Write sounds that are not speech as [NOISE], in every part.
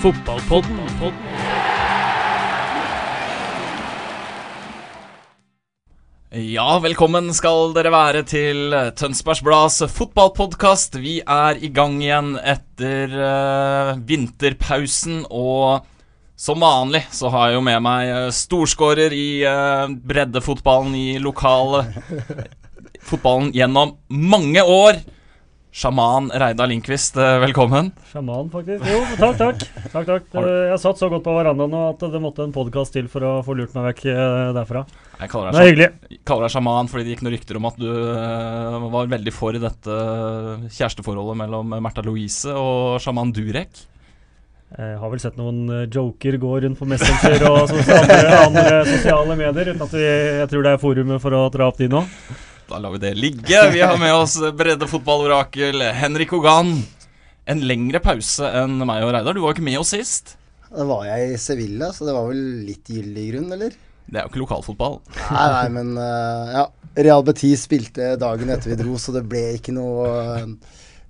Fotballpodden. Ja, velkommen skal dere være til Tønsbergs Blads fotballpodkast. Vi er i gang igjen etter uh, vinterpausen, og som vanlig så har jeg jo med meg uh, storskårer i uh, breddefotballen i lokal fotballen gjennom mange år. Sjaman Reidar Lindqvist, eh, velkommen. Sjaman, faktisk. Jo, takk, takk. takk, takk. Jeg satt så godt på verandaen at det måtte en podkast til for å få lurt meg vekk eh, derfra. Jeg kaller Det deg er hyggelig. Kaller deg sjaman fordi det gikk noen rykter om at du øh, var veldig for dette kjæresteforholdet mellom Märtha Louise og sjaman Durek. Jeg har vel sett noen eh, joker gå rundt på Messenger og sos- andre, andre sosiale medier, uten at vi, jeg tror det er forumet for å dra opp de nå. Da lar vi det ligge. Vi har med oss breddefotballorakel Henrik Hogan. En lengre pause enn meg og Reidar. Du var jo ikke med oss sist. Da var jeg i Sevilla, så det var vel litt gyldig grunn, eller? Det er jo ikke lokalfotball. Nei, nei, men uh, ja. Real Betis spilte dagen etter vi dro, så det ble ikke noe eh,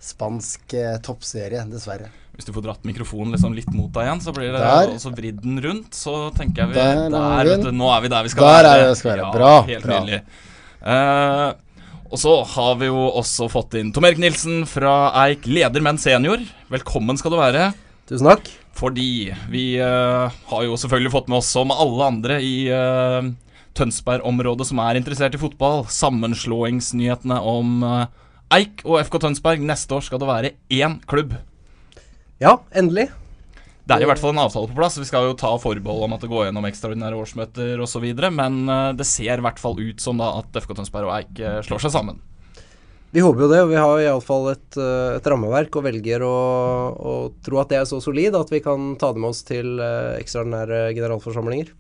spansk uh, toppserie, dessverre. Hvis du får dratt mikrofonen liksom litt mot deg igjen, så blir det Der. også vridd den rundt. Så tenker jeg vi Der Der, vet du. Nå er vi der vi skal Der være. er vi skal være. Ja, Bra, Helt bra. nydelig. Eh, og så har vi jo også fått inn Tom Erik Nilsen fra Eik, leder, men senior. Velkommen skal du være. Tusen takk. Fordi vi uh, har jo selvfølgelig fått med oss, som alle andre i uh, Tønsberg-området som er interessert i fotball, sammenslåingsnyhetene om uh, Eik og FK Tønsberg. Neste år skal det være én klubb. Ja, endelig. Det er i hvert fall en avtale på plass. Vi skal jo ta forbehold om at det går gjennom ekstraordinære årsmøter osv., men eh, det ser i hvert fall ut som da at FK Tønsberg og Eik eh, slår seg sammen. Vi håper jo det, og vi har iallfall et, eh, et rammeverk og velger å, å tro at det er så solid at vi kan ta det med oss til ekstraordinære generalforsamlinger.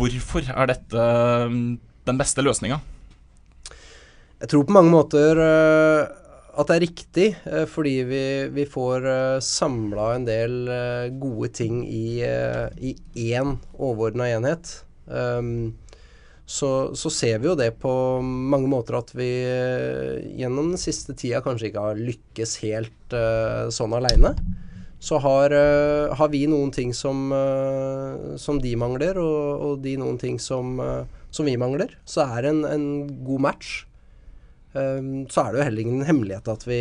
Hvorfor er dette den beste løsninga? Jeg tror på mange måter at det er riktig, eh, fordi vi, vi får uh, samla en del eh, gode ting i, i én overordna enhet. Um, så, så ser vi jo det på mange måter at vi eh, gjennom den siste tida kanskje ikke har lykkes helt uh, sånn aleine. Så har, uh, har vi noen ting som, uh, som de mangler, og, og de noen ting som, eh, som vi mangler. Så er det en, en god match. Um, så er det jo heller ingen hemmelighet at vi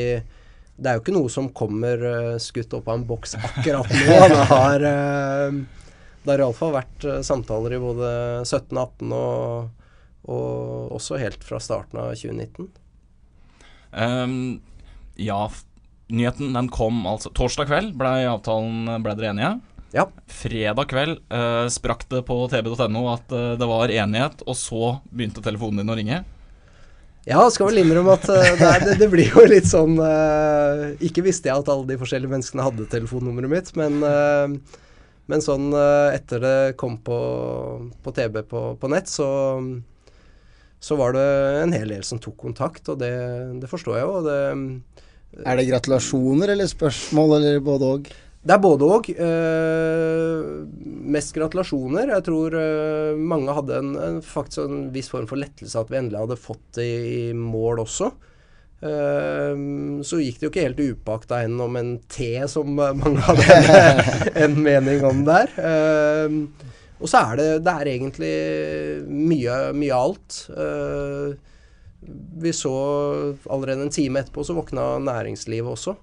Det er jo ikke noe som kommer eh, skutt opp av en boks akkurat nå. [LAUGHS] Det har, det har iallfall vært eh, samtaler i både 17, 18 og, og også helt fra starten av 2019. Um, ja, nyheten den kom altså Torsdag kveld ble avtalen ble dere enige. Ja. Fredag kveld uh, sprakk det på tb.no at uh, det var enighet, og så begynte telefonen din å ringe. Ja, skal vel innrømme at eh, det, er, det, det blir jo litt sånn uh, Ikke visste jeg at alle de forskjellige menneskene hadde telefonnummeret mitt, men, uh, men sånn uh, etter det kom på, på TV på, på nett, så, så var det en hel del som tok kontakt, og det, det forstår jeg jo. Er det gratulasjoner eller spørsmål, eller både òg? Det er både òg. Eh, mest gratulasjoner. Jeg tror eh, mange hadde en, en, faktisk en viss form for lettelse at vi endelig hadde fått det i, mål også. Eh, så gikk det jo ikke helt upakta hen om en T, som mange hadde en, [LAUGHS] en mening om der. Eh, og så er det, det er egentlig mye, mye alt. Eh, vi så allerede en time etterpå, så våkna næringslivet også.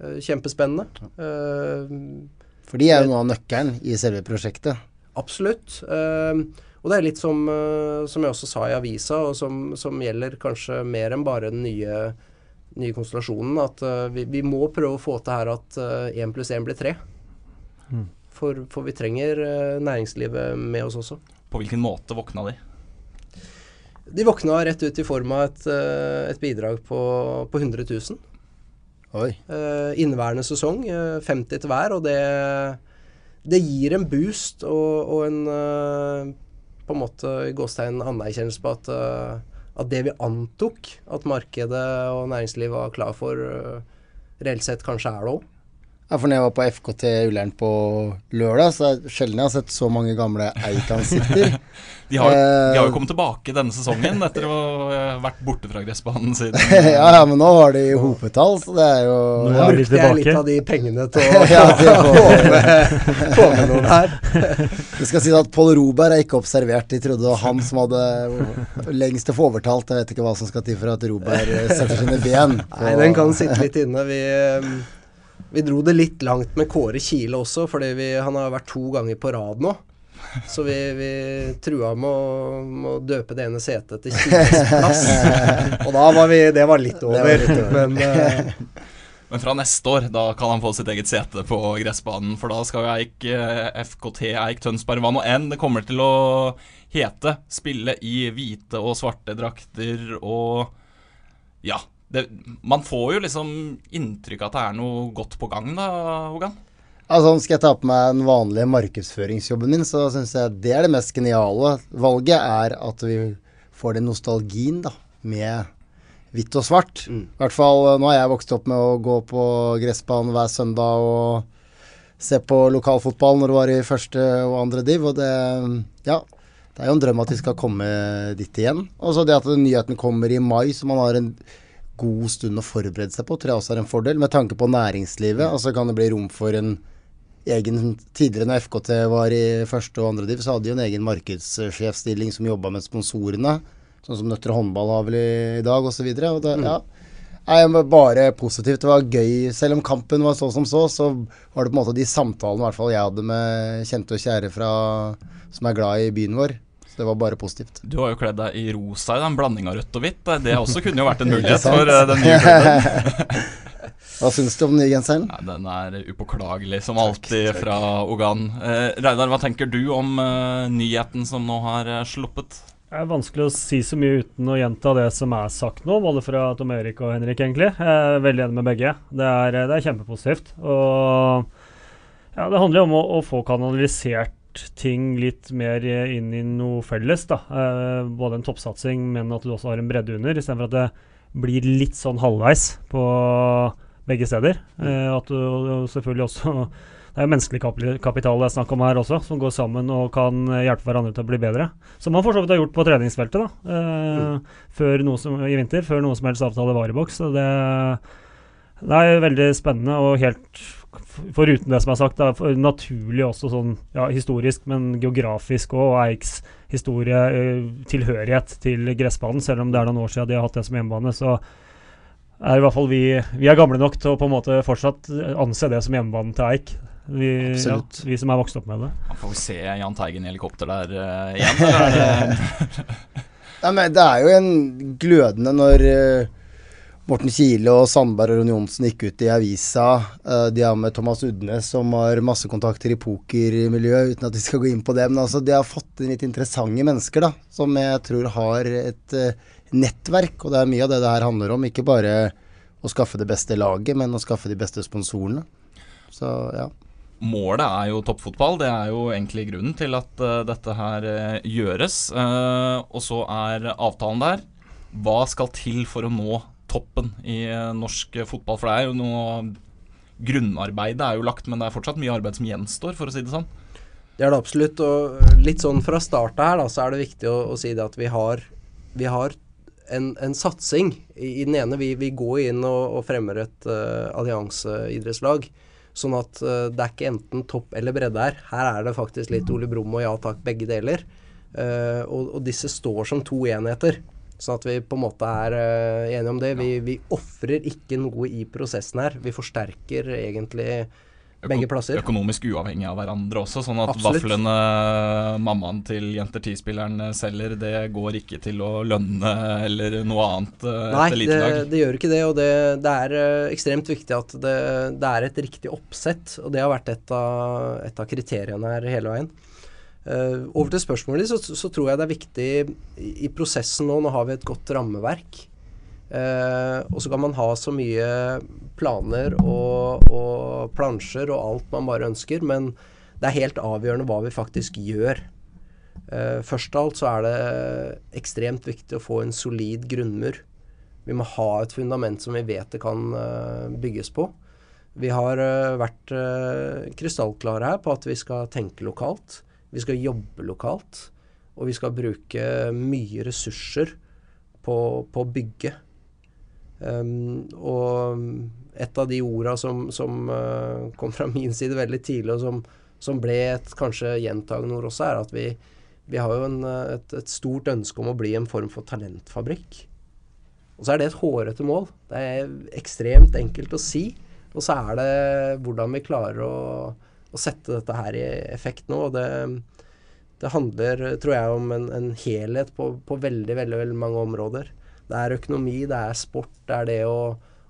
Eh, Kjempespennende. Eh, For de er jo noe av nøkkelen i selve prosjektet. Absolutt. Eh, og det er litt som, som jeg også sa i avisa, og som, som gjelder kanskje mer enn bare den nye, nye konstellasjonen, at vi, vi må prøve å få til her at én pluss én blir tre. For, for vi trenger næringslivet med oss også. På hvilken måte våkna de? De våkna rett ut i form av et, et bidrag på, på 100 000. Oi. Uh, inneværende sesong. Uh, 50 til hver, og det, det gir en boost og, og en uh, på en måte i gåstegn anerkjennelse på at, at det vi antok at markedet og næringslivet var klar for, reelt sett kanskje er det òg. Ja, for når jeg var på FKT Ullern på lørdag, så er det sjelden jeg har sett så mange gamle Eik-ansikter. [LAUGHS] de, har, de har jo Eh, kommet tilbake denne sesongen etter å ha vært borte fra gressbanen siden [LAUGHS] ja, ja, men nå var de i hopetall, så det er jo Nå ja. Brukte jeg litt av de pengene til å [LAUGHS] Ja, til få med, få med noen her. Det skal si at Pål Roberg er ikke observert. De trodde det var han som hadde lengst til å få overtalt. Jeg vet ikke hva som skal til for at Roberg eh, setter sine ben. på- Nei, den kan sitte litt inne. Vi, um, vi dro det litt langt med Kåre Kile også, fordi vi, han har vært to ganger på rad nå. Så vi, vi trua med å, med å døpe det ene setet til Kiles plass. [LAUGHS] Og da var vi Det var litt over. var litt over. Men uh, [LAUGHS] Men fra neste år, da kan han få sitt eget sete på gressbanen. For da skal Eik, eh, FKT Eik Tønsberg, hva nå enn det kommer til å hete, spille i hvite og svarte drakter og Ja. Det, man får jo liksom inntrykk av at det er noe godt på gang, da, Hogan? Altså, Skal jeg ta på meg den vanlige markedsføringsjobben min, så syns jeg det er det mest geniale valget, er at vi får den nostalgien da, med hvitt og svart. I hvert fall eh, nå har jeg vokst opp med å gå på gressbanen hver søndag og se på lokalfotball når det var i første og andre div, og det Ja. Det er jo en drøm at vi skal komme dit igjen. Og så det at nyheten kommer i mai, så man har en god stund å forberede seg på, tror jeg også er en fordel. Med tanke på næringslivet. Altså kan det bli rom for en egen Tidligere når FKT var i første og andre div, så hadde de jo en egen markedssjefstilling som jobba med sponsorene. Sånn som Nøtter håndball har vel i, dag, osv. Og ja. Nei, bare positivt. Det var gøy. Selv om kampen var så som så, så var det på en måte de samtalene i hvert fall jeg hadde med kjente og kjære fra, som er glad i byen vår. Det var bare positivt. Du har jo kledd deg i rosa i den blanding av rødt og hvitt. Det også kunne jo vært en [LAUGHS] mulighet for eh, den nye klubben. [LAUGHS] Hva syns du om den nye genseren? Ja, den er upåklagelig, som alltid, fra Ogan. Eh, Reidar, hva tenker du om eh, nyheten som nå har eh, sluppet? Det er vanskelig å si så mye uten å gjenta det som er sagt nå, både fra Tom Erik og Henrik, egentlig. Jeg er veldig enig med begge. Det er, det er kjempepositivt. Og ja, det handler jo om å, å få kanalisert ting litt mer inn i noe felles. da. Eh, både en toppsatsing, men at du også har en bredde under, istedenfor at det blir litt sånn halvveis på begge steder. Eh, at du selvfølgelig også det er jo menneskelig kapital det er snakk om her også, som går sammen og kan hjelpe hverandre til å bli bedre. Som man for så vidt har gjort på treningsfeltet da, eh, før noe som, i vinter, før noe som helst avtale var i boks. Så det, det er veldig spennende og helt Foruten det som er sagt, er for naturlig også sånn ja, historisk, men geografisk òg, og Eiks historie, eh, tilhørighet til gressbanen, selv om det er noen år siden de har hatt det som hjemmebane. så er i hvert fall vi, vi er gamle nok til å på en måte fortsatt anse det som hjemmebanen til Eik. Vi, ja, vi som er vokst opp med det. Ja, Får vi se Jahn Teigen i helikopter der uh, [LAUGHS] igjen? Eller er det Nei, men det er jo en glødende når eh, Morten Kile og Sandberg og Ron Johnsen gikk ut i avisa. eh, de har med Thomas Udnes, som har masse kontakter i pokermiljøet, uten at vi skal gå inn på det. Men altså, de har fått inn litt interessante mennesker, da, som jeg tror har et eh, nettverk. Og det er mye av det det her handler om. Ikke bare å skaffe det beste laget, men å skaffe de beste sponsorene. Så ja. Målet er jo toppfotball. Det er jo egentlig grunnen til at eh, dette her gjøres. Og så er avtalen der. Hva skal til for å nå toppen i eh, norsk fotball? For det er jo noe Grunnarbeidet er jo lagt, men det er fortsatt mye arbeid som gjenstår, for å si det sånn. Det er det absolutt. Og litt sånn fra starten her, da, så er det viktig å, å si det at vi har, vi har en, en satsing. I den ene, vi, vi går inn og, og fremmer et uh, allianseidrettslag. Sånn at uh, det er ikke enten topp eller bredde her. Her er det faktisk litt Ole Brumm og ja takk, begge deler. Uh, og, og disse står som to enheter. Sånn at vi på en måte er uh, enige om det. Vi, vi ofrer ikke noe i prosessen her. Vi forsterker egentlig begge plasser. Økonomisk uavhengig av hverandre også, sånn at Absolutt. vaflene mammaen til Jenter 10-spilleren selger, det går ikke til å lønne eller noe annet eh, Nei, et det, det gjør ikke det, og det, det er eh, ekstremt viktig at det, det er et riktig oppsett. Og det har vært et av, et av kriteriene her hele veien. Uh, over til spørsmålet så, så, tror jeg det er viktig i, i, prosessen nå Nå har vi et godt rammeverk. Uh, og så kan man ha så mye planer og, og, plansjer og alt man bare ønsker, men det er helt avgjørende hva vi faktisk gjør. Uh, først av alt så er det ekstremt viktig å få en solid grunnmur. Vi må ha et fundament som vi vet det kan bygges på. Vi har vært krystallklare her på at vi skal tenke lokalt. Vi skal jobbe lokalt, og vi skal bruke mye ressurser på, å bygge. Um, og et av de orda som, som uh, kom fra min side veldig tidlig, og som, som ble et kanskje gjentagende ord også, er at vi, vi har jo en, et, et, stort ønske om å bli en form for talentfabrikk. Og så er det et hårete mål. Det er ekstremt enkelt å si. Og så er det hvordan vi klarer å å sette dette her i effekt nå. og det, det handler, tror jeg, om en, en helhet på, på veldig, veldig, veldig, mange områder. Det er økonomi, det er sport, det er det å,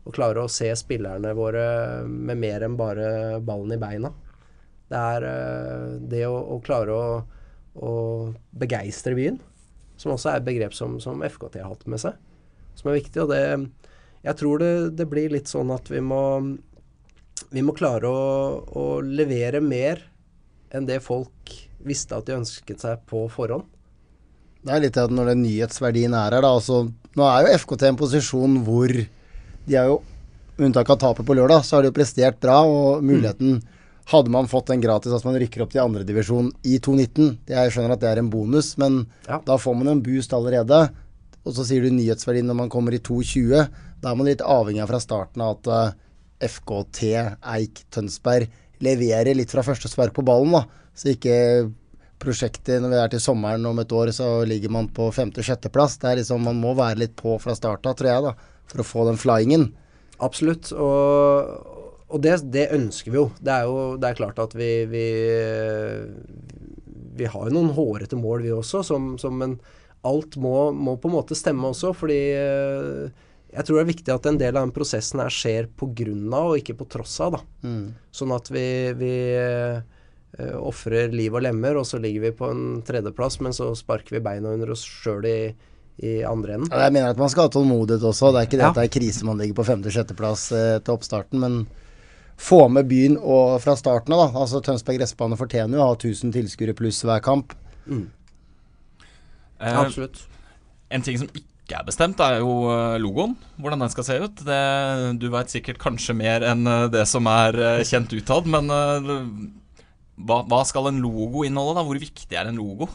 å klare å se spillerne våre med mer enn bare ballen i beina. Det er uh, det å, å klare å, å, begeistre byen, som også er et begrep som, som, FKT har hatt med seg, som er viktig. Og det, jeg tror det, det blir litt sånn at vi må vi må klare å, å, levere mer enn det folk visste at de ønsket seg på forhånd. Det er litt at når den nyhetsverdien er her, da. Altså, nå er jo FKT i en posisjon hvor de er jo Unntak av tapet på lørdag, så har de jo prestert bra. Og muligheten mm. Hadde man fått den gratis at man rykker opp til andredivisjon i 2019 Jeg skjønner at det er en bonus, men ja. da får man en boost allerede. Og så sier du nyhetsverdien når man kommer i 2.20. Da er man litt avhengig av fra starten av at uh, FKT Eik Tønsberg leverer litt fra første spark på ballen. da, Så ikke prosjektet når vi er til sommeren om et år, så ligger man på femte-sjetteplass. Det er liksom, Man må være litt på fra start tror jeg, da, for å få den flyingen. Absolutt. Og, og det, det, ønsker vi jo. Det er jo det er klart at vi, vi, vi har jo noen hårete mål, vi også, som, som men alt må, må, på en måte stemme også, fordi jeg tror det er viktig at en del av den prosessen her skjer av og ikke på tross av. da. Mm. Sånn at vi, vi uh, ofrer liv og lemmer, og så ligger vi på en tredjeplass, men så sparker vi beina under oss sjøl i, i, andre enden. Ja, jeg mener at man skal ha tålmodighet også. Det er ikke det ja. at det er krise man ligger på femte-sjetteplass eh, til oppstarten, men få med byen og fra starten av. da. Altså Tønsberg gressbane fortjener jo å ha 1000 tilskuere pluss hver kamp. Mm. Eh, Absolutt. En ting som ikke ikke er bestemt, er jo eh, logoen. Hvordan den skal se ut. Det, du veit sikkert kanskje mer enn eh, det som er eh, kjent utad. Men hva, hva, skal en logo inneholde? da? Hvor viktig er en logo?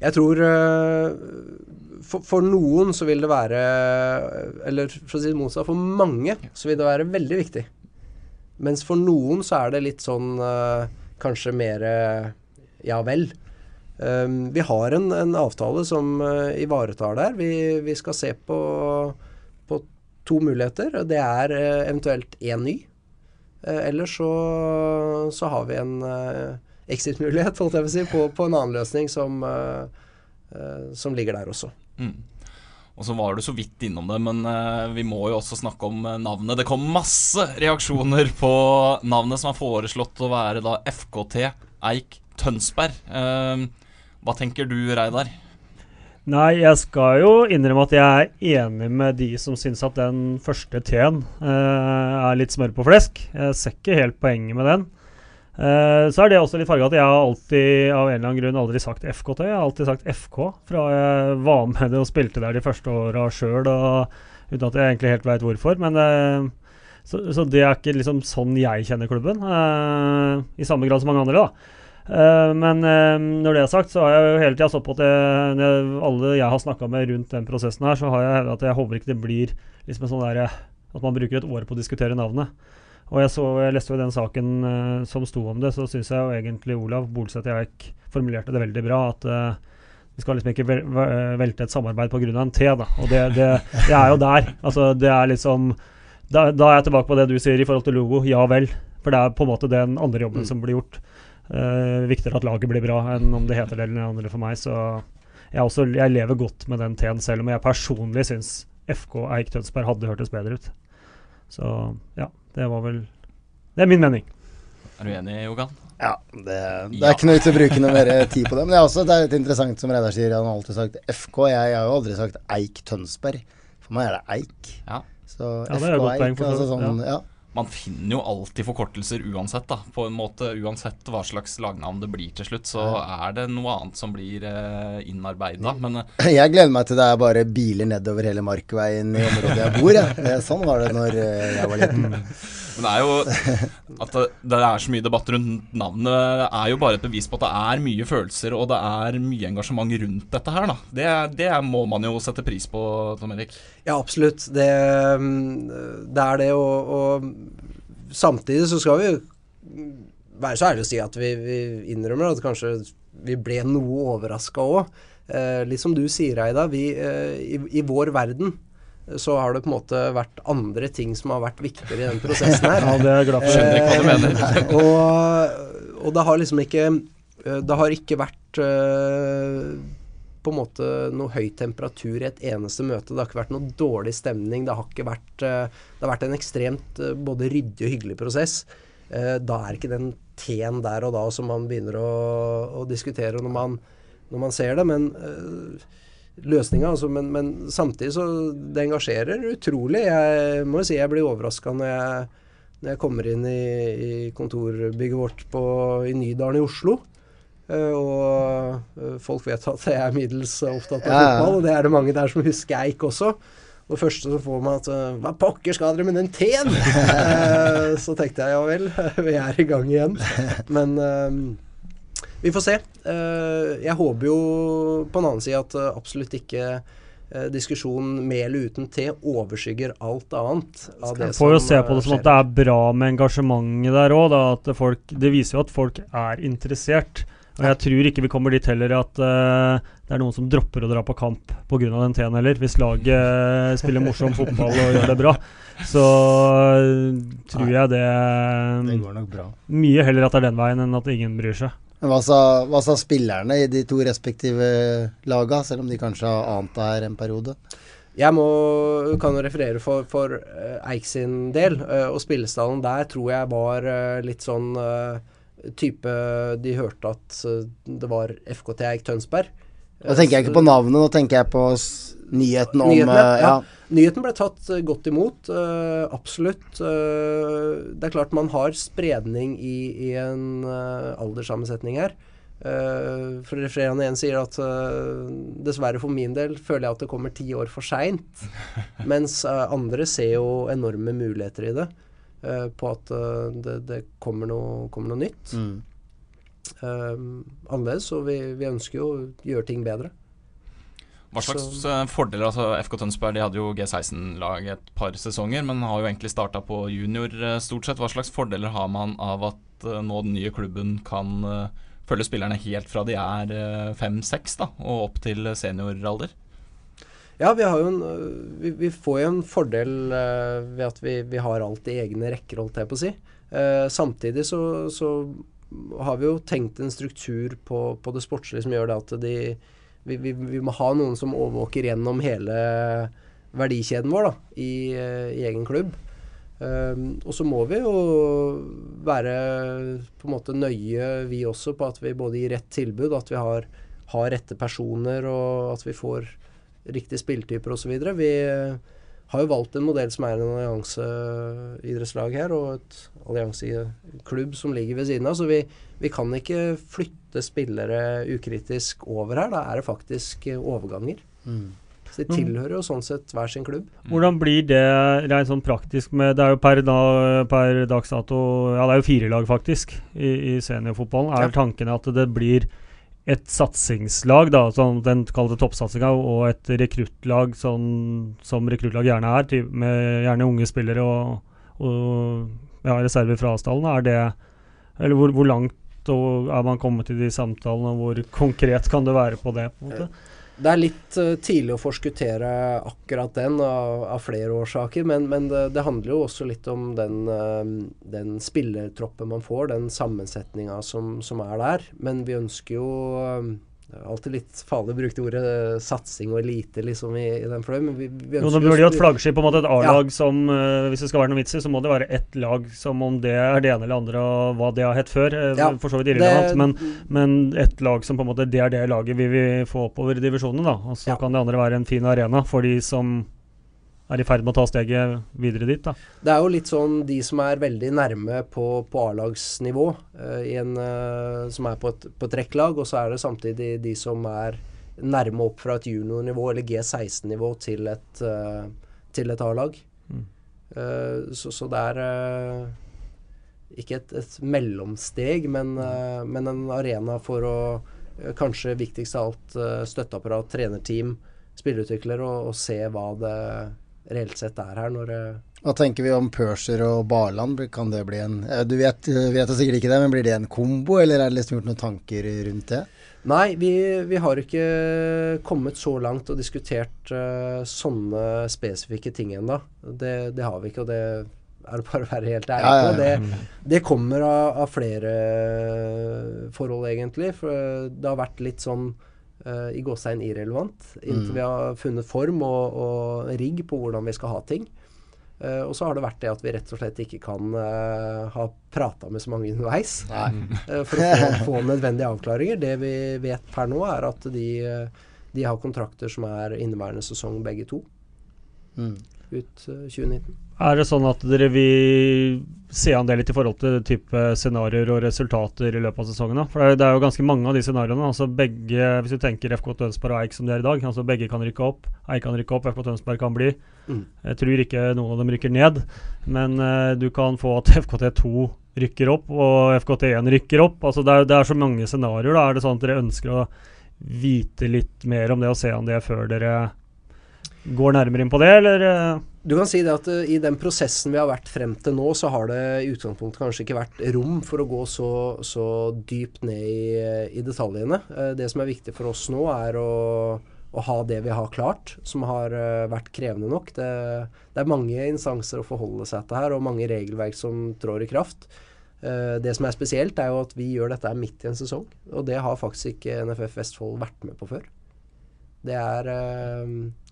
Jeg tror for, for, noen så vil det være Eller for å si det motsatt, for mange så vil det være veldig viktig. Mens for noen så er det litt sånn kanskje mer ja vel. Um, vi har en, en avtale som uh, ivaretar der. Vi, vi, skal se på, på, to muligheter. Det er uh, eventuelt én ny. Uh, eller så, så, har vi en exit-mulighet, holdt jeg på å si, på, på, en annen løsning som, som ligger der også. Mm. Og så var du så vidt innom det, men vi må jo også snakke om navnet. Det kom masse reaksjoner på navnet som er foreslått å være da FKT Eik Tønsberg. Hva tenker du, Reidar? Nei, jeg skal jo innrømme at jeg er enig med de som syns at den første T-en eh, er litt smør på flesk. Jeg ser ikke helt poenget med den. Eh, så er det også litt farga at jeg har alltid av en eller annen grunn aldri sagt FKT. Jeg har alltid sagt FK fra jeg var med det og spilte der de første åra sjøl, uten at jeg egentlig helt veit hvorfor. Men eh, så, så, det er ikke liksom sånn jeg kjenner klubben, i samme grad som mange andre. da. Uh, men uh, når det er sagt, så har jeg jo hele tida stått på at jeg, alle jeg har snakka med rundt den prosessen her, så har jeg hevda at jeg håper ikke det blir liksom en sånn der, at man bruker et år på å diskutere navnet. Og jeg, så, jeg leste jo den saken uh, som sto om det, så syns jeg jo egentlig Olav Bolseth ikke formulerte det veldig bra. At vi skal liksom ikke velte et samarbeid pga. en T, da. Og det, det, det, er jo der. Altså, det er liksom da, da, er jeg tilbake på det du sier i forhold til logo. Ja vel. For det er på en måte den andre jobben mm. som blir gjort. Uh, viktigere at laget blir bra enn om det heter det eller noe andre for meg. Så jeg, også, jeg lever godt med den T-en, selv om jeg personlig syns FK Eik Tønsberg hadde hørtes bedre ut. Så ja, det var vel Det er min mening. Er du enig, Jogan? Ja, det, det er ikke noe vits å bruke noe mer tid på det. Men det er også det er litt interessant, som Reidar sier, han har alltid sagt FK. Jeg, jeg har jo aldri sagt Eik Tønsberg. For meg er det Eik. Ja. Så Ja, FK Eik, altså sånn, ja. ja. Man finner jo alltid forkortelser uansett, da. På en måte, Uansett hva slags lagnavn det blir til slutt, så er det noe annet som blir eh, innarbeida. Men eh, [LAUGHS] Jeg gleder meg til det er bare biler nedover hele Markveien i området jeg bor. jeg. Sånn var det når eh, jeg var liten. [LAUGHS] Men det er jo At det, er så mye debatt rundt navnet, er jo bare et bevis på at det er mye følelser og det er mye engasjement rundt dette her, da. Det, det må man jo sette pris på, Tom Erik. Ja, absolutt. Det, mm, det er det, og, og samtidig så skal vi være så ærlige å si at vi, vi innrømmer at kanskje vi ble noe overraska òg. Eh, litt som du sier, Eida. Vi, eh, i, I vår verden så har det på en måte vært andre ting som har vært viktigere i den prosessen her. [LAUGHS] Ja, det er jeg glad for. Skjønner ikke hva du mener. [LAUGHS] Og, og det har liksom ikke Det har ikke vært eh, på en måte noe høy temperatur i et eneste møte. Det har ikke vært noe dårlig stemning. Det har ikke vært eh, Det har vært en ekstremt eh, både ryddig og hyggelig prosess. Eh, Da er ikke den T-en der og da som man begynner å, å diskutere når man, når man ser det. Men løsninga, altså. Men, men samtidig så Det engasjerer utrolig. Jeg må jo si jeg blir overraska når jeg når jeg kommer inn i, i kontorbygget vårt på, i Nydalen i Oslo. eh, og eh, folk vet at jeg er middels opptatt av Ja, ja. fotball, og det er det mange der som husker Eik også. Og det første så får meg at eh, Hva pokker skal dere med den T-en? [LAUGHS] Eh, så tenkte jeg ja vel, [LAUGHS] vi er i gang igjen. Men vi får se. Eh, jeg håper jo på en annen side at eh, absolutt ikke eh, diskusjonen med eller uten T overskygger alt annet. Av det Får jo se på det som som at det er bra med engasjementet der òg. Det viser jo at folk er interessert. Og jeg tror ikke vi kommer dit heller at uh, det er noen som dropper å dra på kamp pga. den T-en heller. Hvis laget spiller morsom fotball og gjør det bra, så eh, tror Nei. jeg det Det går nok bra. Mye heller at det er den veien enn at ingen bryr seg. Men hva sa, hva sa spillerne i de to respektive laga, selv om de kanskje har ant det her en periode? Jeg må, kan jo referere for, for eh, Eik sin del, eh, og spillestallen der tror jeg var eh, litt sånn type De hørte at det var FKT Eik Tønsberg. Nå tenker jeg ikke på navnet, nå tenker jeg på nyheten om Nyheten, eh, ja. ja. Nyheten ble tatt eh, godt imot, eh, absolutt. Det er klart man har spredning i, i en alderssammensetning her. Uh, for refererende igjen sier at uh, dessverre for min del føler jeg at det kommer ti år for seint. [LAUGHS] mens uh, andre ser jo enorme muligheter i det. på at det, det kommer, noe, kommer noe nytt. Mm. Annerledes, og vi, vi ønsker jo å gjøre ting bedre. Hva slags Så- eh, fordeler altså FK Tønsberg de hadde jo G16-lag et par sesonger, men har jo egentlig starta på junior eh, stort sett. Hva slags fordeler har man av at eh, nå den nye klubben kan følge spillerne helt fra de er fem-seks og opp til senioralder? Ja, vi, en, vi, vi får jo en fordel ved at vi, vi har alt i egne rekker, holdt jeg på å si. Eh, samtidig så, så har vi jo tenkt en struktur på, på det sportslige som gjør det at de vi, vi, vi må ha noen som overvåker gjennom hele verdikjeden vår da, i, eh, i egen klubb. Um, og så må vi jo være på en måte nøye, vi også, på at vi både gir rett tilbud, at vi har, har rette personer, og at vi får riktige spilletyper osv. Vi har jo valgt en modell som er en allianseidrettslag her, og et allianseklubb som ligger ved siden av. Så vi, vi kan ikke flytte spillere ukritisk over her. Da er det faktisk eh, overganger. Mm. Så de tilhører jo sånn sett hver sin klubb. Hvordan blir det rent sånn praktisk med Det er jo per, da, per dags dato Ja, det er jo fire lag, faktisk, i, i seniorfotballen. Er Ja. tanken at det blir et satsingslag, da, sånn den kalte toppsatsinga, og et rekruttlag, sånn som rekruttlag gjerne er, med gjerne unge spillere og, og ja, reserver fra Asdalen, Er det Eller hvor, hvor langt er man kommet i de samtalene, og hvor konkret kan det være på det? på en måte? Det er litt eh, tidlig å forskuttere akkurat den av, av flere årsaker, men, men det, det handler jo også litt om den, eh, den spillertroppen man får, den sammensetninga som, som er der. Men vi ønsker jo eh, alltid litt farlig å bruke det ordet eh, satsing og elite liksom i, i den fløyen. men vi, vi Jo, nå ønsker burde jo et flaggskip på en måte et A-lag Ja. som uh, Hvis det skal være noe vits i, så må det være ett lag som om det er det ene eller andre og hva det har hett før. eh, Ja, for så vidt irrelevant, det- men, men ett lag som på en måte Det er det laget vi vil få oppover divisjonen, da. Og så Ja. kan det andre være en fin arena for de som er i ferd med å ta steget videre dit, da. Det er jo litt sånn de som er veldig nærme på, på A-lagsnivå, uh, som er på et, på et rekklag, og så er det samtidig de som er nærme opp fra et juniornivå eller G16-nivå til et, uh, til et A-lag. Mm. Uh, så, så det er ikke et, et mellomsteg, men, men en arena for å Kanskje viktigst av alt støtteapparat, trenerteam, spillerutvikler, og, og se hva det reelt sett er her når Hva tenker vi om Perser og Barland? Kan det bli en eh, Du vet, vet sikkert ikke det, men blir det en kombo, eller er det liksom gjort noen tanker rundt det? Nei, vi, vi har ikke kommet så langt og diskutert uh, sånne spesifikke ting ennå. Det, det har vi ikke, og det er det bare å være helt ærlig Ja, ja, på. ja. Det, det kommer av, av flere forhold, egentlig. For det har vært litt sånn eh, i gåstegn irrelevant inntil Mm. vi har funnet form og, og rigg på hvordan vi skal ha ting. Uh, og så har det vært det at vi rett og slett ikke kan uh, ha prata med så mange underveis uh, [LAUGHS] for å få, få nødvendige avklaringer. Det vi vet per nå, er at de, de har kontrakter som er inneværende sesong begge to. Mm. Ut eh, 2019. Er det sånn at dere vil se an det litt i forhold til type scenarioer og resultater i løpet av sesongen? da? For det er, jo ganske mange av de scenarioene. altså begge, Hvis du tenker FK Tønsberg og Eik som de er i dag, altså begge kan rykke opp. Eik kan rykke opp, FK Tønsberg kan bli. Mm. Jeg tror ikke noen av dem rykker ned, men uh, du kan få at [LAUGHS] FKT2 rykker opp og FKT1 rykker opp. altså Det er, det er så mange scenarioer. da, Er det sånn at dere ønsker å vite litt mer om det og se an det før dere går nærmere inn på det, eller? Eh? Du kan si det at eh, i den prosessen vi har vært frem til nå, så har det i utgangspunktet kanskje ikke vært rom for å gå så, så dypt ned i, i detaljene. Eh, det som er viktig for oss nå, er å, å ha det vi har klart, som har eh, vært krevende nok. Det, det er mange instanser å forholde seg til her, og mange regelverk som trår i kraft. Eh, det som er spesielt, er jo at vi gjør dette midt i en sesong, og det har faktisk ikke NFF Vestfold vært med på før. Det er eh, Eh,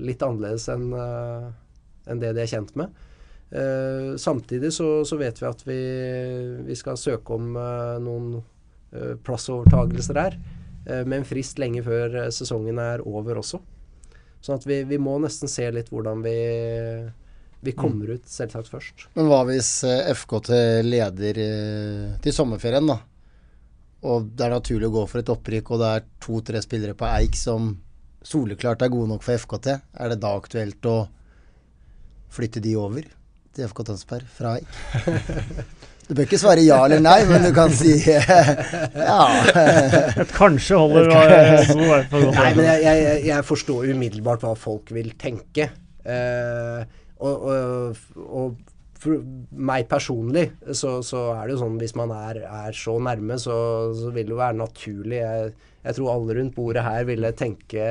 litt annerledes enn eh, enn det de er kjent med. Eh, samtidig så, så vet vi at vi, vi skal søke om eh, noen plassovertagelser her, eh, med en frist lenge før eh, sesongen er over også. Sånn at vi, vi må nesten se litt hvordan vi, vi kommer ut, selvsagt først. Men hva hvis FK FKT leder eh, til sommerferien, da? Og det er naturlig å gå for et opprykk, og det er to-tre spillere på Eik som soleklart er gode nok for FKT. Er det da aktuelt å flytte de over til FK Tønsberg fra Eik? [LAUGHS] Du bør ikke svare ja eller nei, men du kan si [LAUGHS] ja. Et [LAUGHS] kanskje holder Nei, men jeg, jeg, jeg forstår umiddelbart hva folk vil tenke. Eh, og, og, og for meg personlig så, så er det jo sånn hvis man er, er så nærme, så, så vil det jo være naturlig. Jeg, jeg tror alle rundt bordet her ville tenke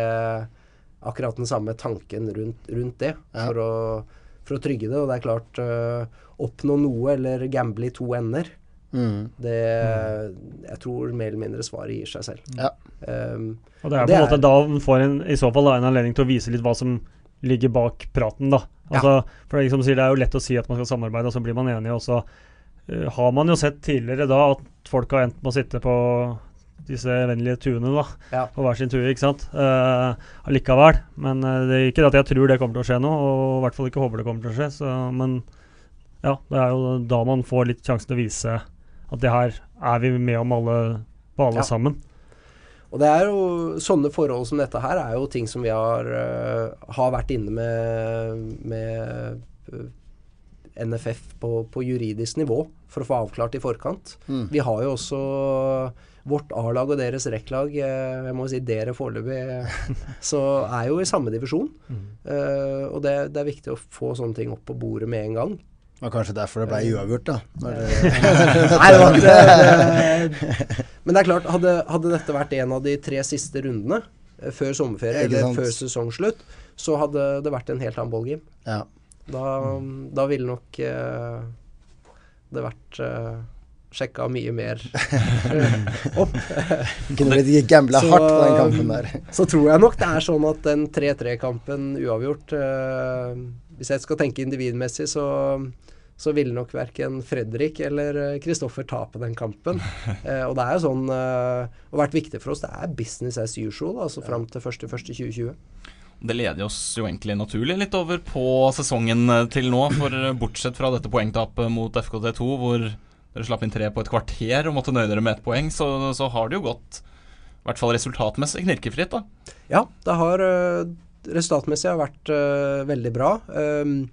akkurat den samme tanken rundt, rundt det. Ja. For, å, for å trygge det. Og det er klart eh, Oppnå noe eller gamble i to ender. Mm. Det Jeg tror mer eller mindre svaret gir seg selv. Ja. Um, Og det er på en måte er- da man får en, i så fall da, en anledning til å vise litt hva som ligger bak praten, da. Altså, For det liksom, det er jo lett å si at man skal samarbeide, og så blir man enige, og så uh, har man jo sett tidligere da at folk har endt med å sitte på disse vennlige tuene, da. Ja. På hver sin tue, ikke sant. Uh, allikevel. Men uh, det er ikke at jeg tror det kommer til å skje nå, og i hvert fall ikke håper det kommer til å skje. Så, men ja, det er jo da man får litt sjansen til å vise at det her er vi med om alle, på alle Ja. sammen. Og det er jo sånne forhold som dette her er jo ting som vi har, eh, har vært inne med, med eh, NFF på, på juridisk nivå for å få avklart i forkant. Mm. Vi har jo også vårt A-lag og deres REC-lag, eh, jeg må si dere foreløpig, [LAUGHS] så er jo i samme divisjon. Eh, og det, det er viktig å få sånne ting opp på bordet med en gang. Det var kanskje derfor det ble uavgjort, da. [LAUGHS] Nei, det var [LAUGHS] ikke det. [LAUGHS] Men det er klart, hadde, hadde dette vært en av de tre siste rundene eh, før sommerferie eller før sesongslutt, så hadde det vært en helt annen ballgame. ja. Da, da ville nok eh, det vært eh, sjekka mye mer opp. Kunne blitt gambla hardt på den kampen der. Så tror jeg nok det er sånn at den 3-3-kampen uavgjort eh, Hvis jeg skal tenke individmessig, så, så ville nok verken Fredrik eller Kristoffer tape den kampen. [LAUGHS] Eh, og det er jo sånn eh, Og vært viktig for oss, det er business as usual, altså fram til 1.1.2020. Det leder oss jo egentlig naturlig litt over på sesongen eh, til nå. For eh, bortsett fra dette poengtapet mot FKT2, hvor dere slapp inn tre på et kvarter og måtte nøye dere med ett poeng, så, så har det jo gått, i hvert fall resultatmessig, knirkefritt, da. Ja, det har resultatmessig har vært uh, veldig bra. Um,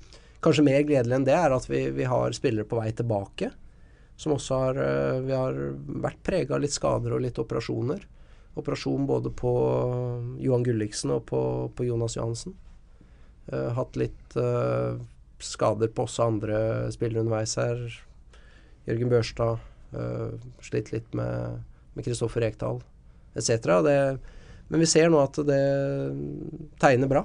kanskje mer gledelig enn det er at vi, vi har spillere på vei tilbake. Som også har uh, Vi har vært prega av litt skader og litt operasjoner. Operasjon både på Johan Gulliksen og på, på Jonas Johansen. hatt litt skader på også andre spillere underveis her. Jørgen Børstad. Uh, slitt litt med Kristoffer Rekdal etc. Men vi ser nå at det tegner bra.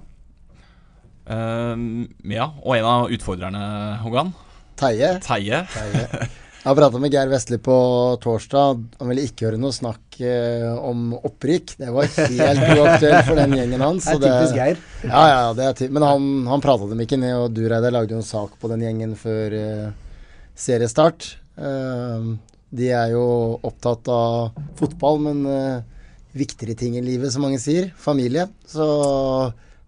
Uh, ja, og en av utfordrerne, Hogan? Teie. Teie. Teie. [LAUGHS] Jeg prata med Geir Vestli på torsdag. Han ville ikke høre noe snakk eh, om opprykk. Det var helt uaktuelt for den gjengen hans. Det er typisk Geir. Ja, ja, det er Men han, han prata dem ikke ned, og Dureide lagde jo en sak på den gjengen før eh, seriestart. Eh, de er jo opptatt av fotball, men eh, viktigere ting i livet, som mange sier. Familie. Så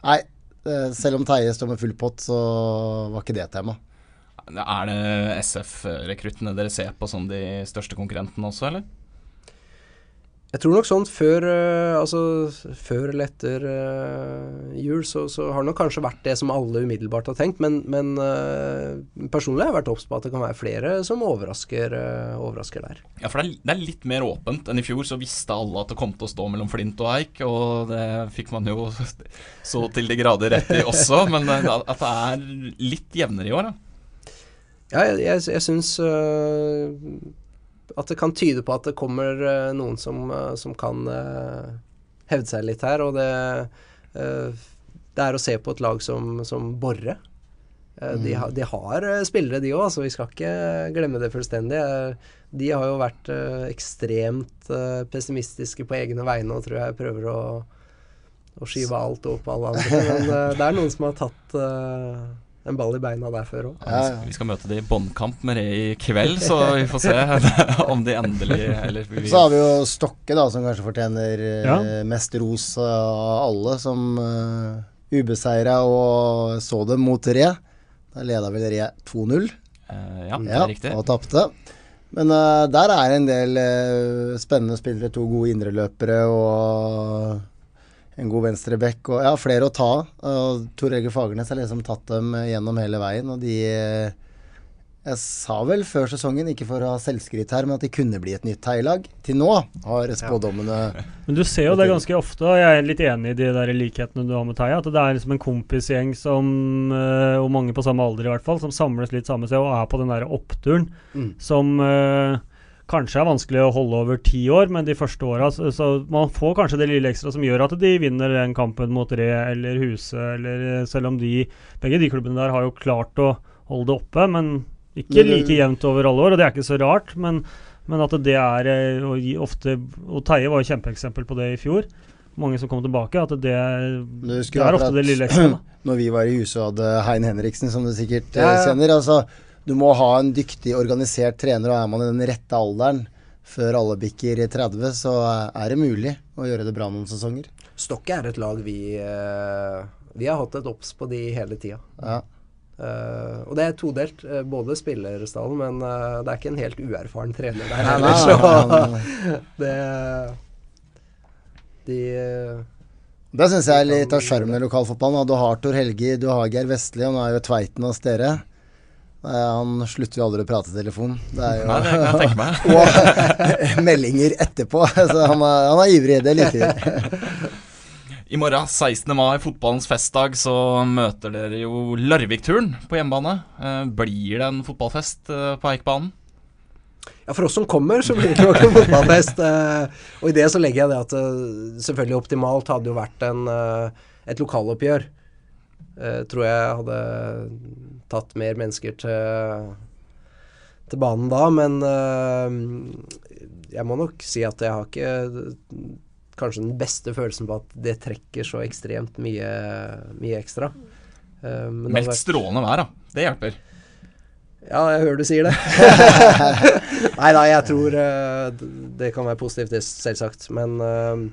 nei, eh, selv om Teie står med full pott, så var ikke det tema. Er det SF-rekruttene dere ser på som de største konkurrentene også, eller? Jeg tror nok sånn før, uh, altså, før eller etter uh, jul, så, så, har det nok kanskje vært det som alle umiddelbart har tenkt. Men, men uh, personlig har jeg vært obs på at det kan være flere som overrasker, overrasker der. Ja, for det er, det er, litt mer åpent enn i fjor. Så visste alle at det kom til å stå mellom Flint og Eik, og det fikk man jo [LAUGHS] så til de grader rett i også. [LAUGHS] Men at det er litt jevnere i år, da. Ja, jeg, jeg, jeg syns uh, at det kan tyde på at det kommer uh, noen som, uh, som kan hevde seg litt her. Og det, det, er å se på et lag som, som Borre. Mm. De, ha, de, har spillere, de òg, så vi skal ikke glemme det fullstendig. De har jo vært ekstremt pessimistiske på egne vegne og tror jeg prøver å, å skyve alt over på alle andre. Men det er noen som har tatt en ball i beina der før òg. Ja, ja. Vi skal møte de i båndkamp med det i kveld, så vi får se [LAUGHS] om de endelig eller vi... Så har vi jo Stokke, da, som kanskje fortjener eh, ja. mest ros av alle, som uh, ubeseira og så dem mot Re. Da leda vel Re 2-0. Uh, ja, det er riktig. Og tapte. Men uh, der er en del uh, spennende spillere. To gode indreløpere og en god venstreback og ja, flere å ta. av. Tor Egil Fagernes har liksom tatt dem gjennom hele veien, og de Jeg sa vel før sesongen, ikke for å ha selvskryt her, men at de kunne bli et nytt heilag. Til nå har spådommene ja. Men du ser jo det ganske ofte, og jeg er litt enig i de der likhetene du har med Teia, at det er liksom en kompisgjeng som, eh, og mange på samme alder i hvert fall, som samles litt samme sted og er på den der oppturen mm. som uh, kanskje er vanskelig å holde over ti år, men de første åra så, så, man får kanskje det lille ekstra som gjør at de vinner den kampen mot Re eller Huse, eller eh, selv om de begge de klubbene der har jo klart å holde det oppe, men ikke like jevnt over alle år, og det er ikke så rart. Men, men at det er eh, og ofte Og Teie var jo kjempeeksempel på det i fjor. Mange som kom tilbake. At det, det er ofte det lille ekstra. [CLEARS THROAT] Når vi var i huset og hadde Hein Henriksen, som du sikkert ja, ja. kjenner. altså du må ha en dyktig, organisert trener, og er man i den rette alderen før alle bikker 30, så er det mulig å gjøre det bra noen sesonger. Stokke er et lag vi uh, Vi har hatt et obs på de hele tida. Ja. Uh, og det er todelt, uh, både spillerstallen, men det er ikke en helt uerfaren trener der heller, så [LAUGHS] det De Det syns jeg er litt av sjarmen i lokalfotballen. Du har Tor Helgi, du har Geir Vestli, og nå er jo Tveiten hos dere. Han slutter jo aldri å prate i telefon. Det er jo Nei, det kan jeg tenke meg. [LAUGHS] og [LAUGHS] meldinger etterpå. Så han er, han er ivrig. Det liker vi. I morgen, 16. mai, fotballens festdag, så møter dere jo Larvik-turen på hjemmebane. Eh, blir det en fotballfest eh, på Eikbanen? Ja, For oss som kommer, så blir det nok en fotballfest. Eh, og i det så legger jeg det at selvfølgelig optimalt hadde jo vært en, et lokaloppgjør. Uh, tror jeg hadde tatt mer mennesker til, til banen da, men eh, jeg må nok si at jeg har ikke kanskje den beste følelsen på at det trekker så ekstremt mye, mye ekstra. Uh, men Meldt vært- strålende vær, da. Det hjelper. Ja, jeg hører du sier det. [LAUGHS] Nei da, jeg tror uh, det kan være positivt, det, selvsagt. Men uh,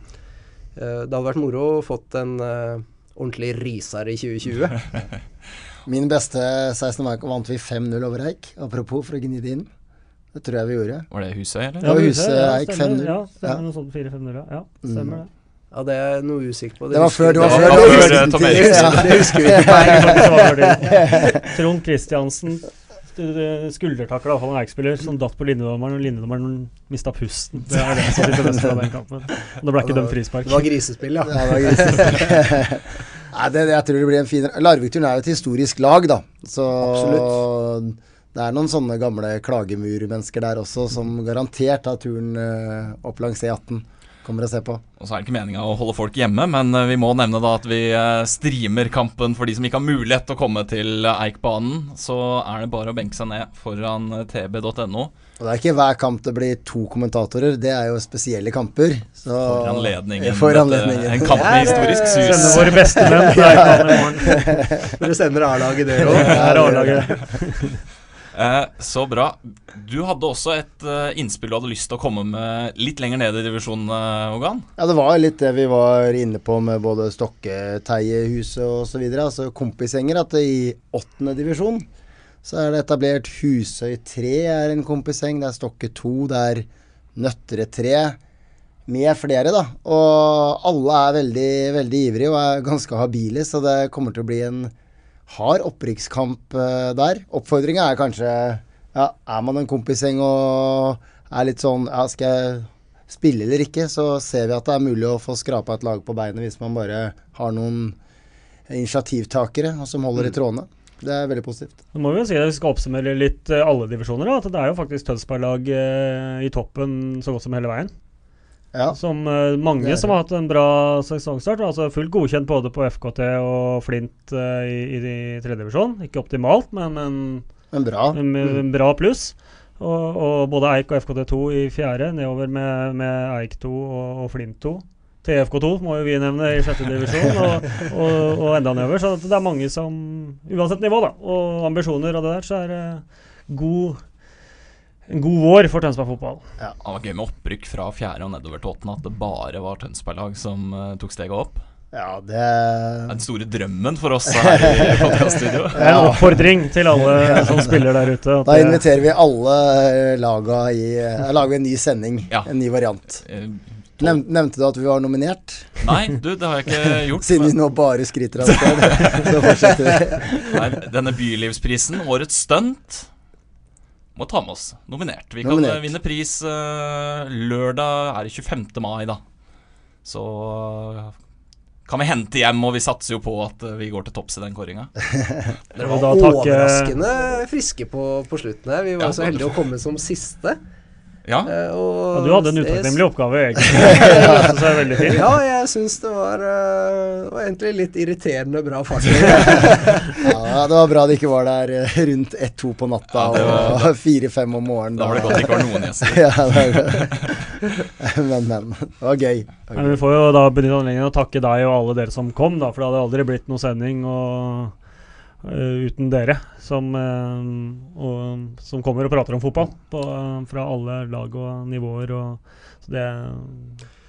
eh, det hadde vært moro å fått en eh, ordentlig riser i 2020. [LAUGHS] Min beste 16. mai vant vi 5-0 over Eik. Apropos, for å gni det inn. Det tror jeg vi gjorde. Var det Husøy, eller? Ja, Husøy, ja, Eik 5-0. Ja, stemmer Ja. noe sånt 4-5-0, ja. ja. Stemmer det. Ja, det er noe usikker på. [LAUGHS] [LAUGHS] Det var før- det var før- det var før, eh, Tom Eriksen. Det husker vi ikke. det Trond Kristiansen st- skuldertakla iallfall en Eik-spiller som datt på linjedommeren, og linjedommeren mista pusten. Det er det som sitter best fra den kampen. Og det ble ikke dømt frispark. Det var grisespill, ja. Ja, det var grisete. Nei, det, jeg tror det blir en fin Larvik-turen er jo et historisk lag, da. Så det er noen sånne gamle klagemurmennesker der også, som garantert har turen eh, opp langs E18. Kommer og ser på. Og så er det ikke meninga å holde folk hjemme, men eh, vi må nevne da at vi eh, streamer kampen for de som ikke har mulighet til å komme til eh, Eikbanen. Så er det bare å benke seg ned foran tb.no. Og det er ikke hver kamp det blir to kommentatorer, det er jo spesielle kamper. Så, For anledningen. [LAUGHS] For Dette- anledningen. En kamp med historisk sus. Sender våre beste menn til [LAUGHS] Eikbanen i morgen. Dere sender A-laget, dere [LAUGHS] Det òg. er A-laget. Eh, så bra. Du hadde også et eh, innspill du hadde lyst til å komme med litt lenger ned i divisjonen, eh, Ogan? Ja, det var litt det vi var inne på med både Stokke, Teiehuset osv. Altså kompisgjenger. At i åttende divisjon så er det etablert Husøy 3 er en kompisgjeng. Det er Stokke 2, det er Nøttere 3 med flere, da. Og alle er veldig, veldig ivrige og er ganske habile, så det kommer til å bli en hard opprykkskamp eh, der. Oppfordringa er kanskje ja, Er man en kompisgjeng og er litt sånn Ja, skal jeg spille eller ikke, så ser vi at det er mulig å få skrapa et lag på beinet hvis man bare har noen initiativtakere som holder i trådene. Det er veldig positivt. Nå må vi jo si at vi skal oppsummere litt eh, alle divisjoner. At det er jo faktisk Tønsberg-lag eh, i toppen så godt som hele veien. Ja. Som uh, mange som har hatt en bra sesongstart. Altså Fullt godkjent både på FKT og Flint uh, i, i, tredjedivisjon. Ikke optimalt, men, en, en bra. en, en bra pluss. Og, og både Eik og FKT2 i fjerde, nedover med, med Eik 2 og, og Flint 2. TFK2 må jo vi nevne i sjette divisjon, [LAUGHS] og, og, og enda nedover. Så det er mange som Uansett nivå da, og ambisjoner og det der, så er det god, en god vår for Tønsberg fotball. Det var gøy med opprykk fra fjerde og nedover til åttende. At det bare var Tønsberg-lag som uh, tok steget opp. Ja, det Det er den store drømmen for oss her i podcaststudio. [LAUGHS] Det er en oppfordring til alle som spiller der ute. at Da inviterer vi alle eh, laga i Da lager vi en ny sending. Ja. En ny variant. Eh, Nev, nevnte du at vi var nominert? Nei, du, det har jeg ikke [LAUGHS] gjort. Siden vi nå bare skryter av oss selv, så fortsetter vi. [LAUGHS] Nei, denne bylivsprisen, årets stunt, må ta med oss. Nominert. Vi kan Nominert. kan vinne pris eh, lørdag er det 25. mai, da. Så eh, kan vi hente hjem, og vi satser jo på at eh, vi går til topps i den kåringa. [LAUGHS] Dere var overraskende friske på, på slutten her. Vi var Ja, så heldige å komme som siste. Ja, eh, og Ja, du hadde en utakknemlig oppgave, [LAUGHS] egentlig. Det løste seg veldig fint. Ja, jeg syns det var, uh, var egentlig litt irriterende bra fart. [LAUGHS] Ja, det var bra det ikke var der eh, rundt 1-2 på natta Ja, var- og [LAUGHS] 4-5 om morgenen. da var det godt det ikke var noen gjester. ja, men, men. Det var gøy. Okay. Men vi får jo da benytte anledningen å takke deg og alle dere som kom, da, for det hadde aldri blitt noe sending og, uten dere som, øh, og, som kommer og prater om fotball på, fra alle lag og nivåer. Og, så det,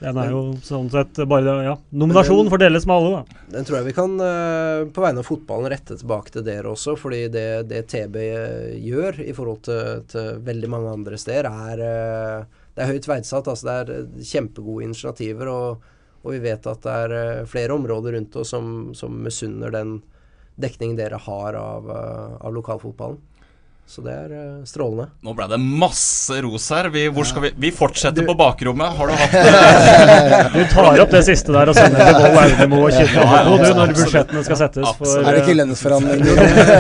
den er jo sånn sett bare ja, nominasjon for deles med alle. Da. Den tror jeg vi kan eh, på vegne av fotballen rette tilbake til dere også, fordi det, det TB gjør i forhold til, til veldig mange andre steder, er, eh, det er høyt verdsatt. Altså det er eh, kjempegode initiativer, og, og vi vet at det er eh, flere områder rundt oss som, som misunner den dekningen dere har av, eh, av lokalfotballen. Så det er eh, strålende. Nå ble det masse ros her. Vi, hvor skal vi, vi fortsetter Du- på bakrommet. Har du hatt [LAUGHS] det? Du tar opp det siste der og sender til Vold Audemo og Kyrre Ja, når budsjettene skal settes. For, Er det ikke lønnsforhandling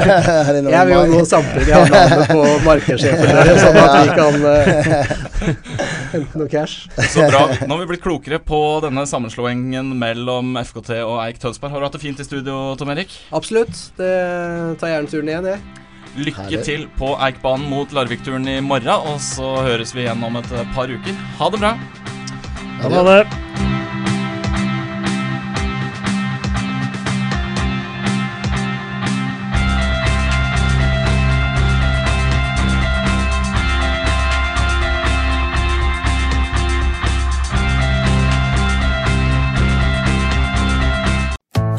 [LAUGHS] Jeg vil jo nå samtidig ha navnet på markedssjefen deres, sånn at vi kan eh, [LAUGHS] hente [LAUGHS] noe cash. Så bra. Nå har vi blitt klokere på denne sammenslåingen mellom FKT og Eik Tønsberg. Har du hatt det fint i studio, Tom Erik? Absolutt. Det tar gjerne turen igjen, jeg. Lykke Herre. til på Eikbanen mot Larvik-turen i morgen, og så høres vi igjen om et par uker. Ha det bra. Ha det.